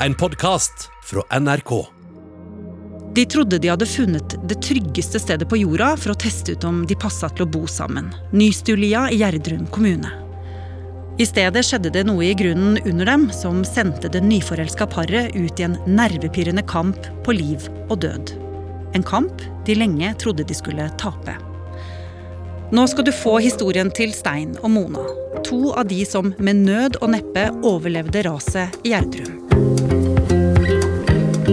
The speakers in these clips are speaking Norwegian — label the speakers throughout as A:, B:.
A: en podkast fra NRK.
B: De trodde de hadde funnet det tryggeste stedet på jorda for å teste ut om de passa til å bo sammen. Nystulia i Gjerdrum kommune. I stedet skjedde det noe i grunnen under dem som sendte det nyforelska paret ut i en nervepirrende kamp på liv og død. En kamp de lenge trodde de skulle tape. Nå skal du få historien til Stein og Mona. To av de som med nød og neppe overlevde raset i Gjerdrum. Det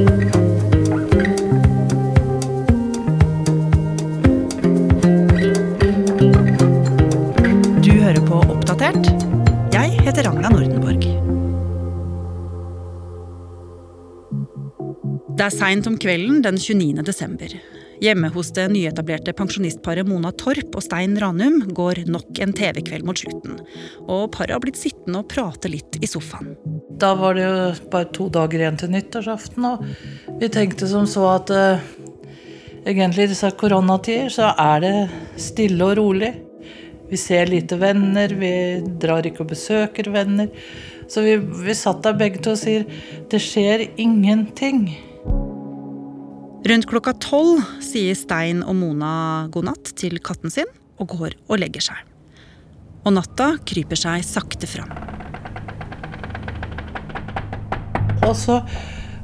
B: er seint om kvelden den 29. desember. Hjemme hos det nyetablerte pensjonistparet Mona Torp og Stein Ranum går nok en TV-kveld mot slutten. Og paret har blitt sittende og prate litt i sofaen.
C: Da var det jo bare to dager igjen til nyttårsaften, og vi tenkte som så at uh, egentlig i disse koronatider så er det stille og rolig. Vi ser lite venner, vi drar ikke og besøker venner. Så vi, vi satt der begge to og sier det skjer ingenting.
B: Rundt klokka tolv sier Stein og Mona god natt til katten sin og går og legger seg. Og natta kryper seg sakte fram.
C: Og så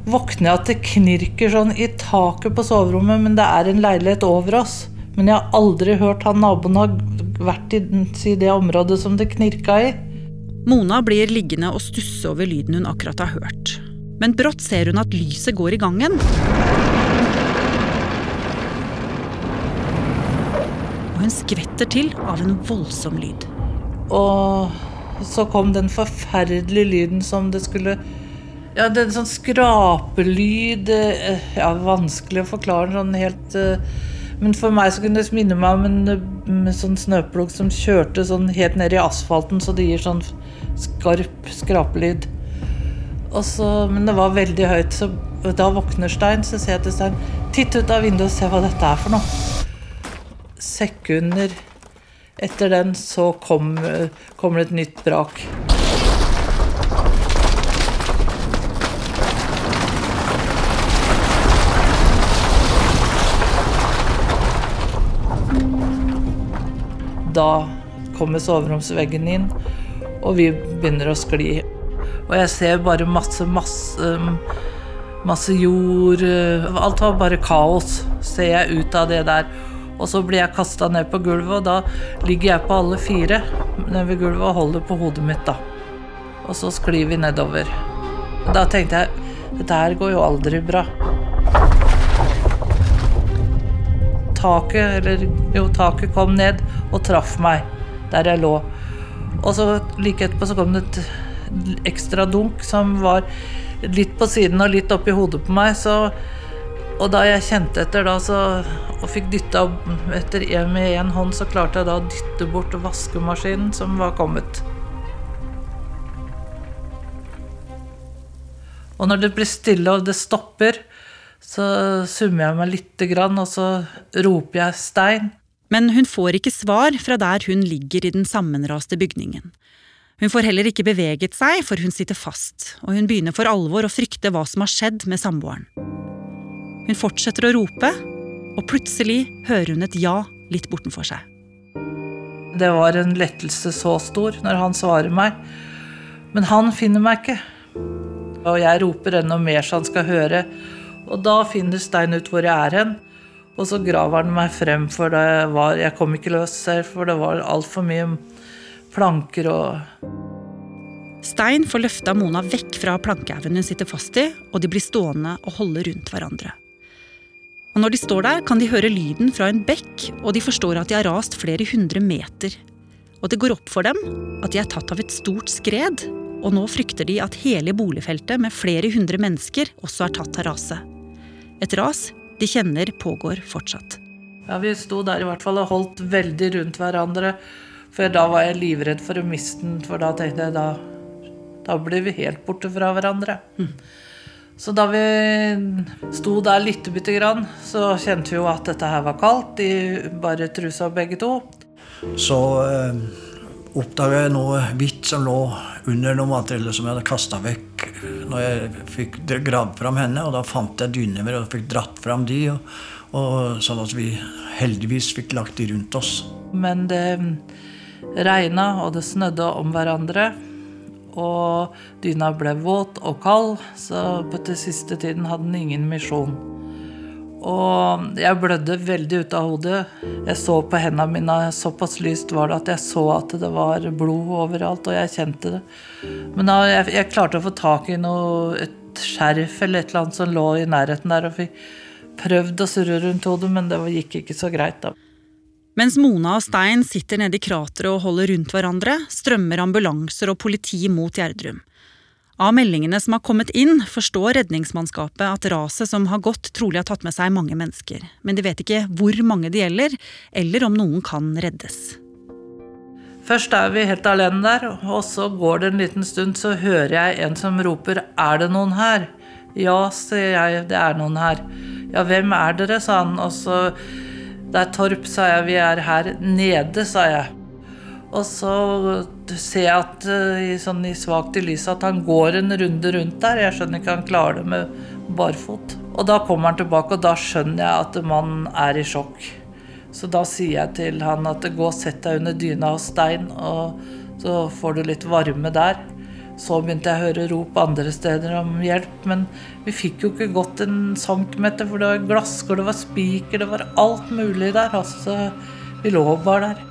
C: våkner jeg at det knirker sånn i taket på soverommet, men det er en leilighet over oss. Men jeg har aldri hørt han naboen har vært i, i det området som det knirka i.
B: Mona blir liggende og stusse over lyden hun akkurat har hørt. Men brått ser hun at lyset går i gangen. Og hun skvetter til av en voldsom lyd.
C: Og så kom den forferdelige lyden som det skulle Ja, det er en sånn skrapelyd eh, Ja, vanskelig å forklare sånn helt eh, Men for meg så kunne det minne meg om en med sånn snøplog som kjørte sånn helt ned i asfalten, så det gir sånn skarp skrapelyd. Så, men det var veldig høyt, så da våkner Stein. Så ser jeg til Stein Titt ut av vinduet og se hva dette er for noe. Sekunder etter den så kom, kommer det et nytt brak. Da kommer soveromsveggen inn, og vi begynner å skli. Og jeg ser bare masse, masse, masse jord Alt var bare kaos, ser jeg ut av det der. Og så blir jeg kasta ned på gulvet, og da ligger jeg på alle fire nede ved gulvet og holder på hodet mitt, da. Og så sklir vi nedover. Da tenkte jeg dette her går jo aldri bra. Taket, eller jo, taket kom ned og traff meg der jeg lå. Og så like etterpå så kom det et ekstra dunk som var litt på siden og litt oppi hodet på meg. Så, og da jeg kjente etter da, så, og fikk dytta etter med én hånd, så klarte jeg da å dytte bort vaskemaskinen som var kommet. Og når det blir stille og det stopper, så summer jeg meg lite grann, og så roper jeg 'stein'.
B: Men hun får ikke svar fra der hun ligger i den sammenraste bygningen. Hun får heller ikke beveget seg, for hun sitter fast, og hun begynner for alvor å frykte hva som har skjedd med samboeren. Hun fortsetter å rope, og plutselig hører hun et ja litt bortenfor seg.
C: Det var en lettelse så stor når han svarer meg, men han finner meg ikke. Og jeg roper enda mer så han skal høre, og da finner Stein ut hvor jeg er hen. Og så graver han meg frem, for det var, jeg kom ikke løs selv, for det var altfor mye planker og
B: Stein får løfta Mona vekk fra plankehaugen hun sitter fast i, og de blir stående og holde rundt hverandre. Og Når de står der, kan de høre lyden fra en bekk, og de forstår at de har rast flere hundre meter. Og det går opp for dem at de er tatt av et stort skred, og nå frykter de at hele boligfeltet med flere hundre mennesker også er tatt av raset. Et ras de kjenner pågår fortsatt.
C: Ja, Vi sto der i hvert fall og holdt veldig rundt hverandre. For da var jeg livredd for å miste den, for da tenkte jeg da, da blir vi helt borte fra hverandre. Mm. Så da vi sto der lite bitte grann, så kjente vi jo at dette her var kaldt. I bare trusa begge to.
D: Så eh, oppdaga jeg noe hvitt som lå under noe materiale som jeg hadde kasta vekk når jeg fikk gravd fram henne. Og da fant jeg dynemer og fikk dratt fram de, og, og sånn at vi heldigvis fikk lagt de rundt oss.
C: Men det regna, og det snødde om hverandre. Og dyna ble våt og kald, så på den siste tiden hadde den ingen misjon. Og jeg blødde veldig ut av hodet. Jeg så på hendene mine, såpass lyst var det at jeg så at det var blod overalt, og jeg kjente det. Men da jeg, jeg klarte å få tak i noe, et skjerf eller et eller annet som lå i nærheten der, og fikk prøvd å surre rundt hodet, men det gikk ikke så greit, da.
B: Mens Mona og Stein sitter nede i krateret og holder rundt hverandre, strømmer ambulanser og politi mot Gjerdrum. Av meldingene som har kommet inn, forstår redningsmannskapet at raset som har gått, trolig har tatt med seg mange mennesker. Men de vet ikke hvor mange det gjelder, eller om noen kan reddes.
C: Først er vi helt alene der, og så går det en liten stund, så hører jeg en som roper 'Er det noen her?' Ja, sier jeg, det er noen her. Ja, hvem er dere, sa han. Og så Det er Torp, sa jeg. Vi er her nede, sa jeg. Og så ser jeg at i, sånn i svakt i lyset at han går en runde rundt der. Jeg skjønner ikke han klarer det med barfot. Og da kommer han tilbake, og da skjønner jeg at mannen er i sjokk. Så da sier jeg til han at gå og sett deg under dyna hos Stein, og så får du litt varme der. Så begynte jeg å høre rop andre steder om hjelp, men vi fikk jo ikke gått en centimeter, for det var glasskår, det var spiker, det var alt mulig der. Altså, vi lå bare der.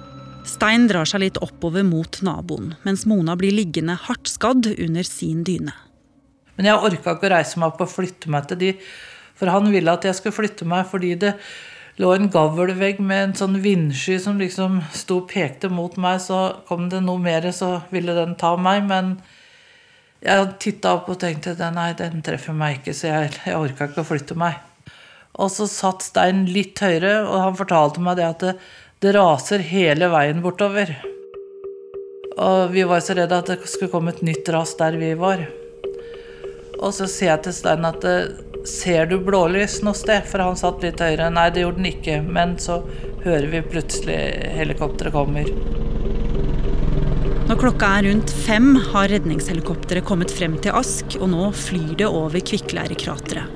B: Stein drar seg litt oppover mot naboen, mens Mona blir liggende hardt skadd under sin dyne.
C: Men jeg orka ikke å reise meg opp og flytte meg til de, for han ville at jeg skulle flytte meg fordi det lå en gavlvegg med en sånn vindsky som liksom sto og pekte mot meg. Så kom det noe mer, så ville den ta meg. Men jeg titta opp og tenkte nei, den treffer meg ikke, så jeg, jeg orka ikke å flytte meg. Og så satt Stein litt høyere, og han fortalte meg det at det, det raser hele veien bortover. Og vi var så redde at det skulle komme et nytt ras der vi var. Og så sier jeg til Stein at ser du blålys noe sted? For han satt litt høyere. Nei, det gjorde den ikke. Men så hører vi plutselig helikopteret kommer.
B: Når klokka er rundt fem, har redningshelikopteret kommet frem til Ask, og nå flyr det over Kvikkleirekrateret.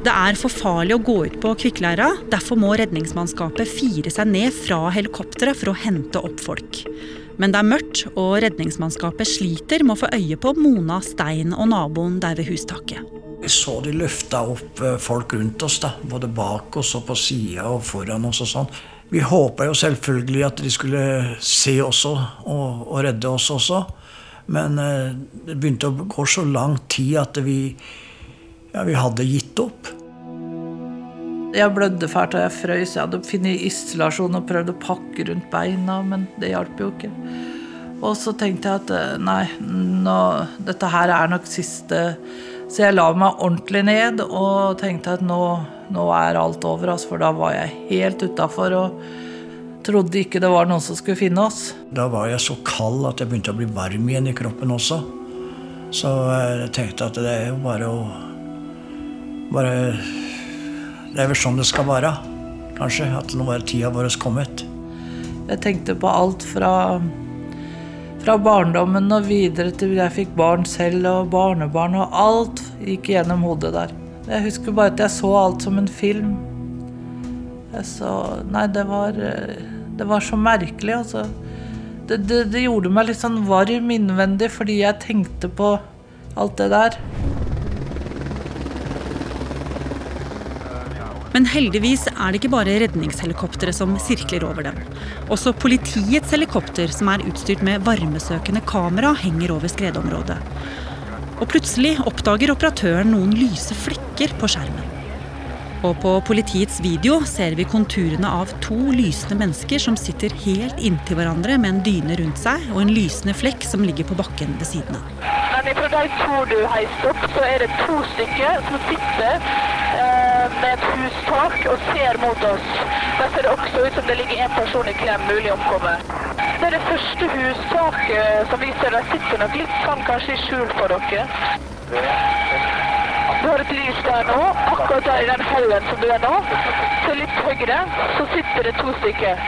B: Det er for farlig å gå ut på kvikkleira, derfor må redningsmannskapet fire seg ned fra helikopteret for å hente opp folk. Men det er mørkt, og redningsmannskapet sliter med å få øye på Mona, Stein og naboen der ved hustaket.
D: Vi så de løfta opp eh, folk rundt oss, da, både bak oss og på sida og foran oss. og sånn. Vi håpa jo selvfølgelig at de skulle se oss og, og redde oss også. Men eh, det begynte å gå så lang tid at vi ja, vi hadde gitt opp.
C: Jeg blødde fælt og jeg frøs. Jeg hadde funnet isolasjon og prøvd å pakke rundt beina, men det hjalp jo ikke. Og så tenkte jeg at eh, nei, nå, dette her er nok siste Så jeg la meg ordentlig ned og tenkte at nå, nå er alt over, altså, for da var jeg helt utafor og trodde ikke det var noen som skulle finne oss.
D: Da var jeg så kald at jeg begynte å bli varm igjen i kroppen også. Så jeg tenkte at det er jo bare å bare Det er vel sånn det skal være, kanskje. At nå er tida vår kommet.
C: Jeg tenkte på alt fra, fra barndommen og videre til jeg fikk barn selv og barnebarn, og alt gikk gjennom hodet der. Jeg husker bare at jeg så alt som en film. Så Nei, det var, det var så merkelig, altså. Det, det, det gjorde meg litt sånn varm innvendig fordi jeg tenkte på alt det der.
B: Men heldigvis er det ikke bare redningshelikoptre som sirkler over dem. Også politiets helikopter, som er utstyrt med varmesøkende kamera, henger over skredområdet. Og plutselig oppdager operatøren noen lyse flekker på skjermen. Og på politiets video ser vi konturene av to lysende mennesker som sitter helt inntil hverandre med en dyne rundt seg og en lysende flekk som ligger på bakken ved siden av.
E: Men fra de to du heiste opp, så er det to stykker som sitter eh, med et hustak og ser mot oss. Der ser det også ut som det ligger en person i klem, mulig omkomme. Det er det første hustaket som viser der sitter nok litt sånn kanskje i skjul for dere. Du har et lys der nå, akkurat der i den haugen som du er nå. Til litt høyre så sitter det to stykker.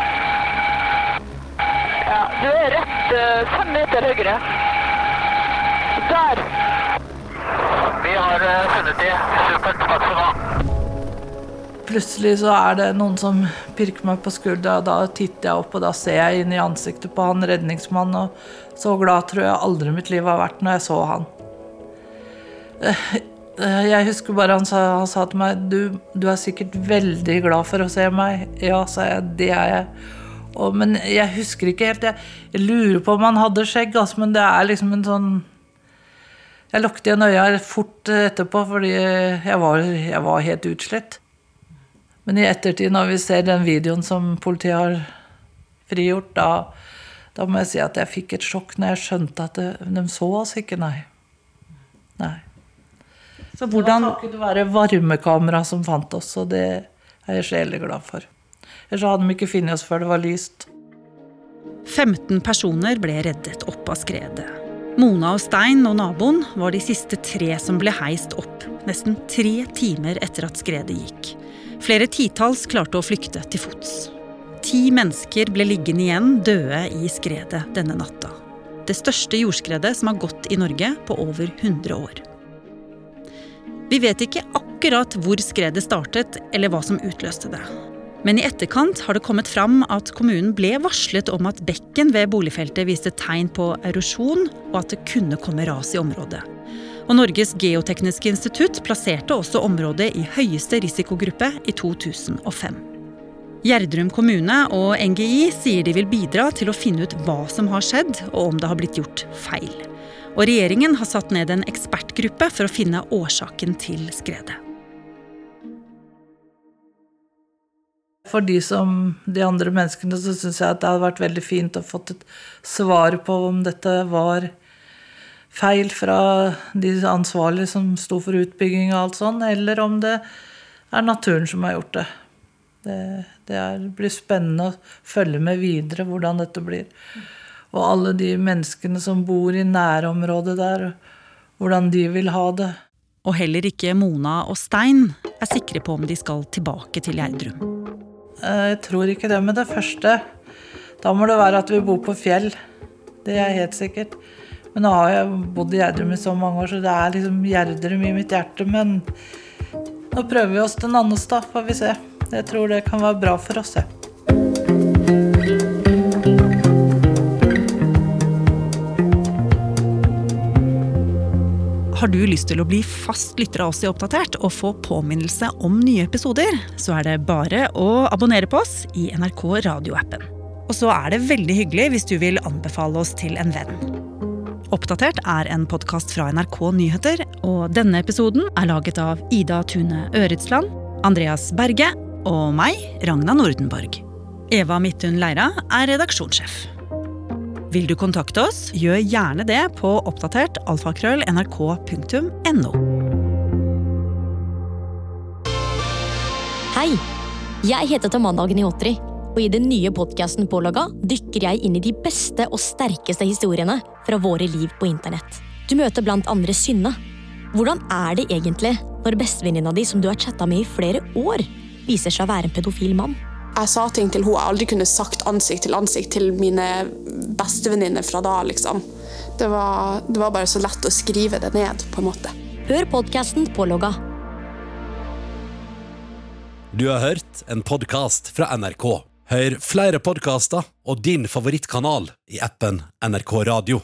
E: Ja, du er rett uh, fem meter høyre. Der.
F: Vi har uh, funnet de. Supert. Takk skal du ha.
C: Plutselig så er det noen som pirker meg på skuldra, og da titter jeg opp, og da ser jeg inn i ansiktet på han redningsmannen, og så glad tror jeg aldri mitt liv har vært når jeg så han. Eh, eh, Jeg husker bare han sa, han sa til meg du, du er sikkert veldig glad for å se meg. Ja, sa jeg. Det er jeg. Og, men jeg husker ikke helt. Jeg, jeg lurer på om han hadde skjegg, altså, men det er liksom en sånn Jeg lukket igjen øya fort etterpå fordi jeg var, jeg var helt utslitt. Men i ettertid, når vi ser den videoen som politiet har frigjort, da, da må jeg si at jeg fikk et sjokk når jeg skjønte at det, de så oss ikke, nei. Nei.
B: Så
C: Hvordan
B: hvordan
C: takket være varmekamera som fant oss, og det er jeg sjelig glad for. Ellers hadde de ikke funnet oss før det var lyst.
B: 15 personer ble reddet opp av skredet. Mona og Stein og naboen var de siste tre som ble heist opp, nesten tre timer etter at skredet gikk. Flere titalls klarte å flykte til fots. Ti mennesker ble liggende igjen døde i skredet denne natta. Det største jordskredet som har gått i Norge på over 100 år. Vi vet ikke akkurat hvor skredet startet, eller hva som utløste det. Men i etterkant har det kommet fram at kommunen ble varslet om at bekken ved boligfeltet viste tegn på erosjon, og at det kunne komme ras i området. Og Norges geotekniske institutt plasserte også området i høyeste risikogruppe i 2005. Gjerdrum kommune og NGI sier de vil bidra til å finne ut hva som har skjedd, og om det har blitt gjort feil. Og regjeringen har satt ned en ekspertgruppe for å finne årsaken til skredet.
C: For de som de andre menneskene så syns jeg at det hadde vært veldig fint å fått et svar på om dette var feil fra de ansvarlige som sto for utbygging og alt sånn, eller om det er naturen som har gjort det. Det, det er, blir spennende å følge med videre hvordan dette blir. Og alle de menneskene som bor i nærområdet der, hvordan de vil ha det.
B: Og heller ikke Mona og Stein er sikre på om de skal tilbake til Gjerdrum.
C: Eh, Jeg tror ikke det med det første. Da må det være at vi bor på fjell. Det er helt sikkert. Men nå har jeg bodd i Gjerdrum i så mange år, så det er liksom Gjerdrum i mitt hjerte. Men nå prøver vi oss til Nannestad, får vi se. Jeg tror det kan være bra for oss, jeg.
B: Har du lyst til å bli fast lytter av oss i Oppdatert og få påminnelse om nye episoder, så er det bare å abonnere på oss i NRK radioappen. Og så er det veldig hyggelig hvis du vil anbefale oss til en venn. Oppdatert er en podkast fra NRK Nyheter, og denne episoden er laget av Ida Tune Øretsland, Andreas Berge og meg, Ragna Nordenborg. Eva Midthun Leira er redaksjonssjef. Vil du kontakte oss, gjør gjerne det på oppdatert alfakrøll.
G: Hei! Jeg heter Tamanna Agnihotri, og i den nye podkasten Pålaga dykker jeg inn i de beste og sterkeste historiene fra våre liv på internett. Du møter blant andre Synne. Hvordan er det egentlig når bestevenninna di, som du har chatta med i flere år, viser seg å være en pedofil mann?
H: Jeg sa ting til henne jeg aldri kunne sagt ansikt til ansikt til mine bestevenninner fra da. liksom. Det var, det var bare så lett å skrive det ned, på en måte.
G: Hør podkasten Pålogga.
A: Du har hørt en podkast fra NRK. Hør flere podkaster og din favorittkanal i appen NRK Radio.